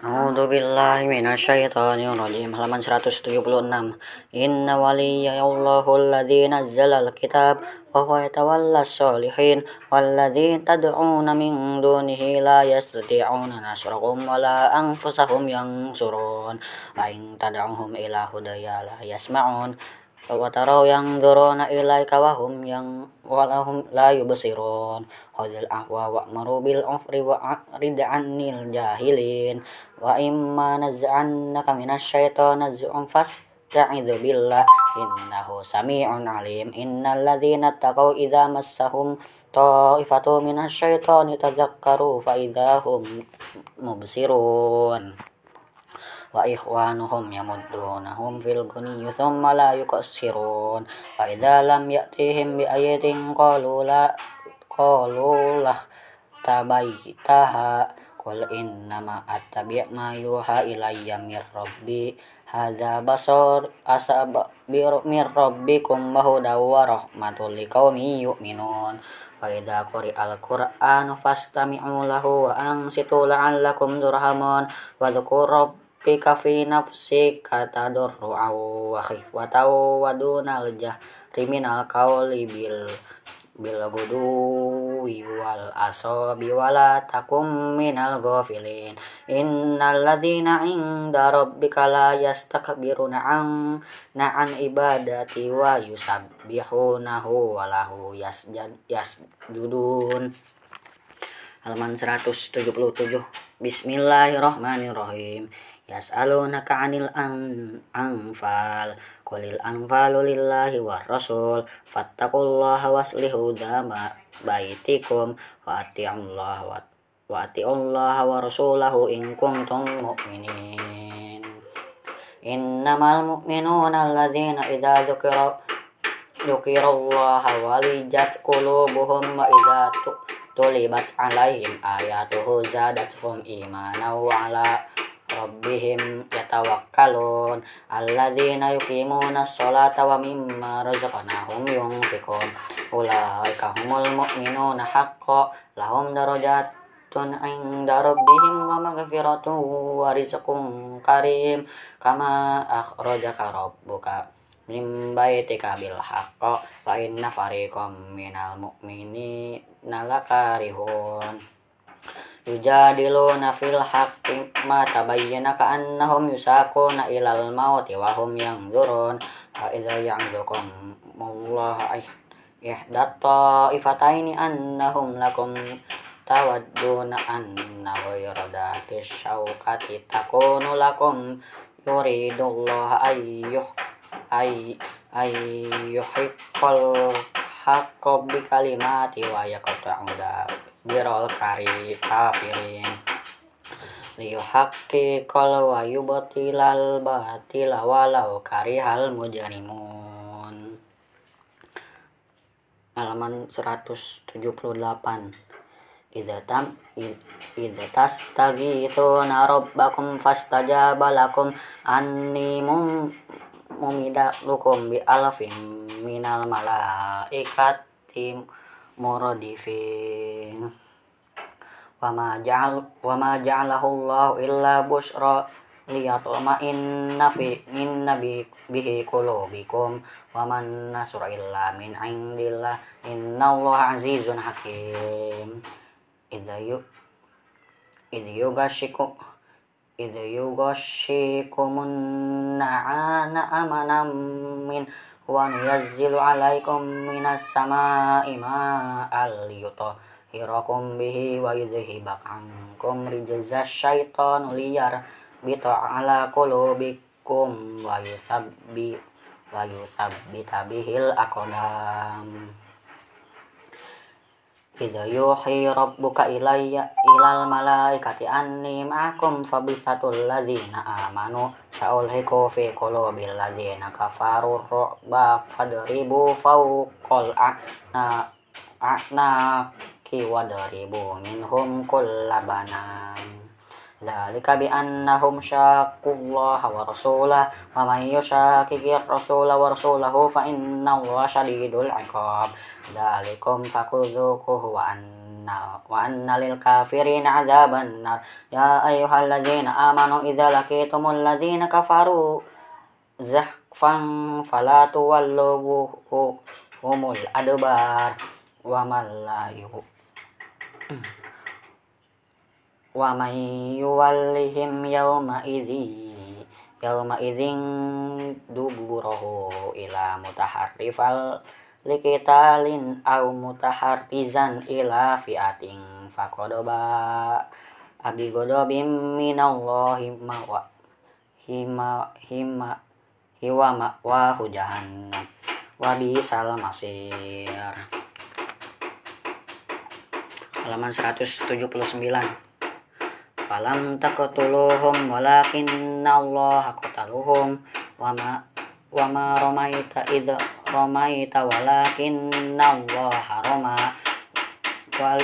A'udzu billahi minasyaitonir rajim. Halaman 176. Inna waliyallahu alladzi nazzala al-kitab wa huwa yatawalla as-solihin walladzina tad'una min dunihi la yastati'una nasrakum wa la anfusahum yansurun wa in tad'uhum ila hudaya la yasma'un wa taraw yanzuruna ilaika wa hum yang walahum la yubsirun. Khudil ahwa wa'maru bil ufri wa'rid 'anil jahilin. Wa imma naz'annaka minasyaitonir naz'un fasta'idzu billah. Innahu samii'un 'alim. Innal ladzina taqaw idza massahum ta'ifatun minasyaitoni tadzakkaru fa idza hum mubsirun wa ikhwanuhum yamuddunahum fil ghuniyyi thumma la yuqsirun fa idza lam ya'tihim bi ayatin qalu la qalu lah tabaitaha qul innama attabi' ma yuha ilayya mir rabbi. Hadza basar asab mir rabbikum wa hudaw wa rahmatul liqaumin yu'minun. Wa idza quri'al qur'anu fastami'u lahu wa ansitu la'allakum turhamun. Wa dzkur fi nafsika tadarru'an wa khifatan wa dunal jahri minal qawli bil bil guduwi wal asabi wala takum minal ghafilin. Innal ladzina 'inda rabbika la yastakbiruna an na'an ibadati wa yusabbihunahu wa lahu yasjud yasjudun. Halaman 177 Bismillahirrahmanirrahim Yas'alunaka 'anil anfal. Qulil anfalu lillahi war rasul fattaqullaha waslihu dama baitikum. Wa ati'ullaha wa wa ati'ullaha wa rasulahu in kuntum mu'minin. Innamal mu'minuna alladzina idza dzukira dzukirallaha walijat qulubuhum wa idza tulibat alaihim ayatuhu zadatuhum imanan wa ala rabbihim yatawakkalun. Alladzina yuqimuna sholata wa mimma razaqnahum yunfiqun. Ulaika humul mu'minuna haqqan lahum darajatun 'inda rabbihim wa maghfiratun wa rizqun karim. Kama akhrajaka rabbuka min baitika bil haqqi wa inna fariqam minal mu'minina lakarihun yujadiluna fil haqqi ma tabayyana ka'annahum yusaquna ilal mauti wa hum yanzurun. Wa idza ya'dukum Allah ihdat ta'ifataini annahum lakum tawadduna anna ghayra dhati syauqati takunu lakum yuridullah ayyuh ay ayyuhiqqal haqqo bi kalimati wa yaqta'u birol kari kafirin. Liyuhaqqiqal wa yubtilal batila walau karihal mujrimun. Halaman 178 idza tam idza tastaghithuna rabbakum fastajaba lakum anni mum lukum bi alfin minal malaikati muradifin. Wa ma ja'al wa ma ja'alahu Allah illa busyra liyatma'inna fi inna bi bihi qulubikum. Wa man nasru illa min indillah. Innallaha azizun hakim. Idza yu idza yugashikum idza yugashikumun na'ana amanam min wa nunazzilu 'alaikum minas sama'i ma'al yutahhirakum bihi wa yudhhiba 'ankum rijza syaitan liyar bita 'ala qulubikum wa Idza yuhi rabbuka ilayya ilal malaikati anni ma'akum fabisatul ladzina amanu sa'ulhiku fi qulubil ladzina kafaru ru'ba fadribu fawqal a'na a'na ki wadribu minhum kullabanan Dzalika bi annahum syaqullaha wa rasulahu wa may yushaqiqir rasula wa rasulahu fa innallaha syadidul 'iqab. Dzalikum fakudzuquhu wa anna wa anna lil kafirin adzaban nar ya ayyuhalladzina amanu idza laqitumul ladzina kafaru zahfan fala tuwallu humul adbar wa man la wa may yuwallihim yawma idzi yawma idzin duburahu ila mutaharrifal likitalin au mutaharrizan ila fiatin faqadaba abi godobim minallahi ma wa hima hima hiwa ma wa jahannam wa bisal masir halaman 179 falam taqtuluhum walakin Allah qataluhum wa ma wa ma ramaita id ramaita walakin Allah harama wal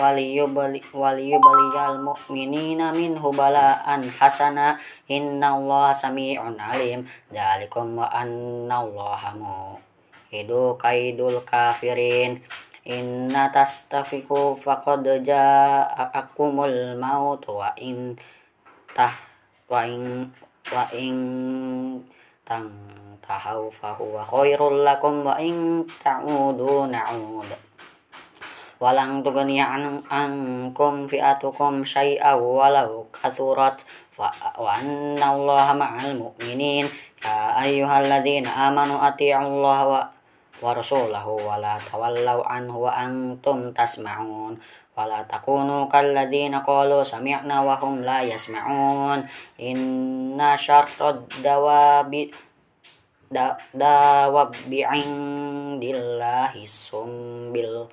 waliyubali waliyubaliyal mu'minina minhu bala'an hasana. Allah sami'un alim. Dzalikum wa anna allaha hidu kaidul kafirin inna tastafiku faqad ja'akumul maut wa in tah wa in wa in tang tahau fahuwa khairul lakum wa in ta'udu na'ud walang tugani an ankum fi'atukum syai'a walau kathurat wa anna allaha ma'al mu'minin. Ya ayyuhalladzina amanu ati'allaha wa wa rasulahu wa la tawallaw anhu wa antum tasma'un. Wa la takunu kalladzina qalu sami'na wa hum la yasma'un. Inna syarrad dawabi da dawabi indillahi sumbil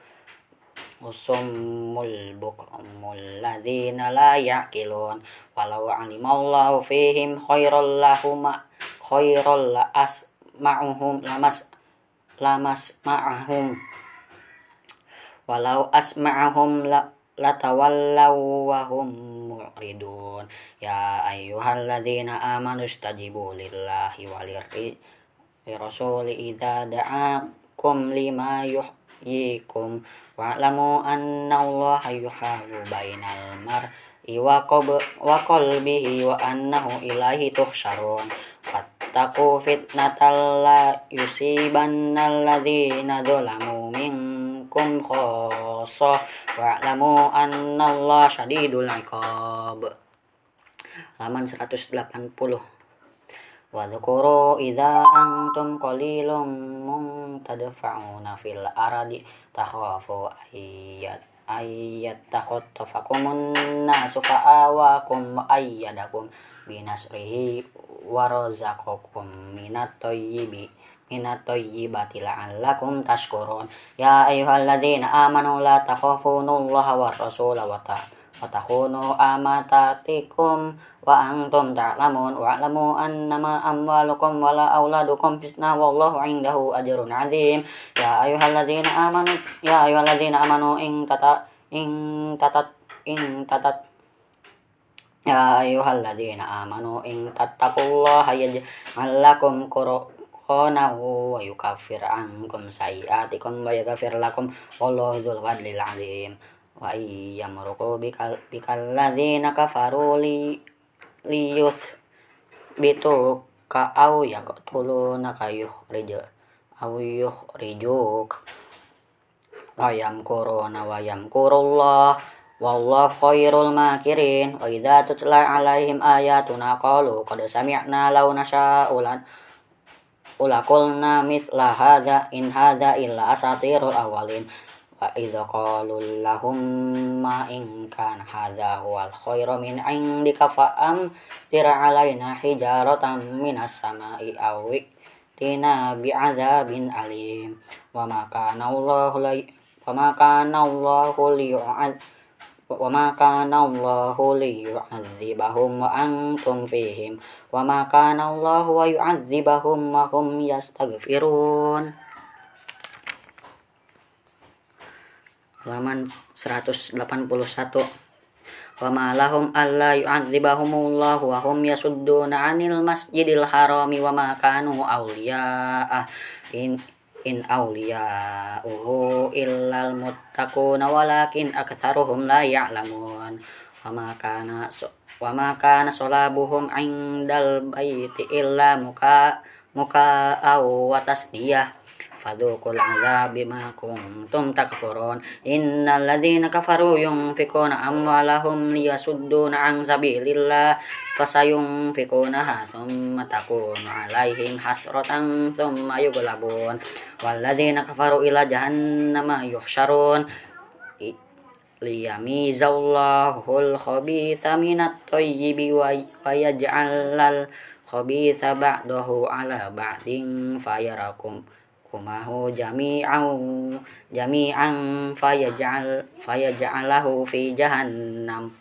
usummul bukumul ladzina la ya'qilun. Walau alimallahu fihim khairal lahum khairal la asma'uhum lamas lamas ma'ahum walau asma'ahum la latawallaw wa hum mu'ridun. Ya ayyuhalladzina amanu istajibu lillahi walirri rasuli idza da'akum lima yuhyikum. Wa'lamu anna allaha yuhalu bainal mar'i wa qalbihi wa annahu ilaihi tuhsyarun wattaqu fitnatal la yusibannal ladzina zalamu minkum khassa wa'lamu annallaha syadidul iqab halaman 180 Wadhkuru idza antum qalilum muntadfa'una fil aradi takhafu ayat ayat takhattafakumun nasu fa'awakum ayyadakum binasrihi warazaqakum minat thayyibi minat thayyibati la'allakum tashkurun. Ya ayyuhalladzina amanu la takhafunullaha war rasula wa takhunu amatatikum wa antum ta'lamun. Wa'lamu annama amwalukum wala auladukum fitnah wallahu indahu ajrun azim. Ya ayyuhalladzina amanu ya ayyuhalladzina amanu in tata in tatat in tatat ayyuhalladzina amanu in tattaqullaha yaj'al lakum qur'anahu wa yukaffir ankum sayi'atikum wa yaghfir lakum wallahu dzul fadlil 'azim wa iyyamruku bikal bikal ladzina kafaru li liyuth bitu ka au yaqtuluna kayuh rija au yuh rijuk wa yamkuruna wa yamkurullah Wallahu khairul makirin. Wa idza tutla alaihim ayatuna qalu qad sami'na law nasha'u ulaqulna mithla hadza in hadza illa asatirul awalin wa idza qalu lahum ma in kana hadza huwal khairu min indika fa am tira alaina hijaratan minas sama'i aw tina bi'adzabin alim. Wa ma kana Allahu wa ma kana Allahu liyu'ad wa antum fihim wa ma kana Allahu wa yu'adzibahum wa hum yastaghfirun halaman 181 wa ma lahum alla yu'adzibahumullahu wa hum yasudduna 'anil masjidil harami wa ma kanu awliya'ah in awliya'uhu illal muttaquna walakin aktsaruhum la ya'lamun. Wa ma kana wa ma kana salabuhum 'indal baiti illa muka muka aw wa tasdiyah fadhuqul azab bima kuntum takfurun. Innal ladzina kafaru yunfikuna amwalahum liyasudduna an sabilillah. Fasayunfikunaha thumma takunu alaihim hasratan thumma yughlabun. Wal ladzina kafaru ila jahannama yuhsyarun. Liyamizallahul khabitha minat thayyibi wa yaj'alal khabitha ba'dahu ala ba'din fayarakum humahu jami'an jami'an fayaj'al fayaj'alahu fi jahannam.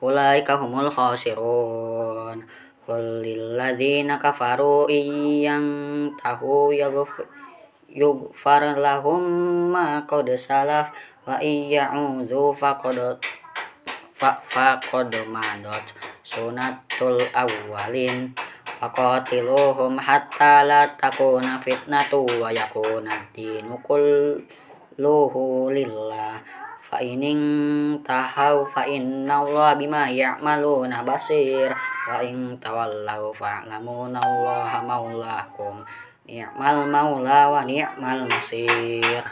Ulaika humul khasirun. Qul lil ladzina kafaru iyang tahu yughfar lahum ma qad salaf wa faqad fa faqad madot sunatul awwalin Faqatiluhum hatta la takuna fitnatu wa yakuna dinu kulluhu lillah. Fa inin tahaw fa inna Allah bima ya'maluna basir. Wa in tawallaw fa'lamuna Allah maulakum ni'mal maula wa ni'mal masir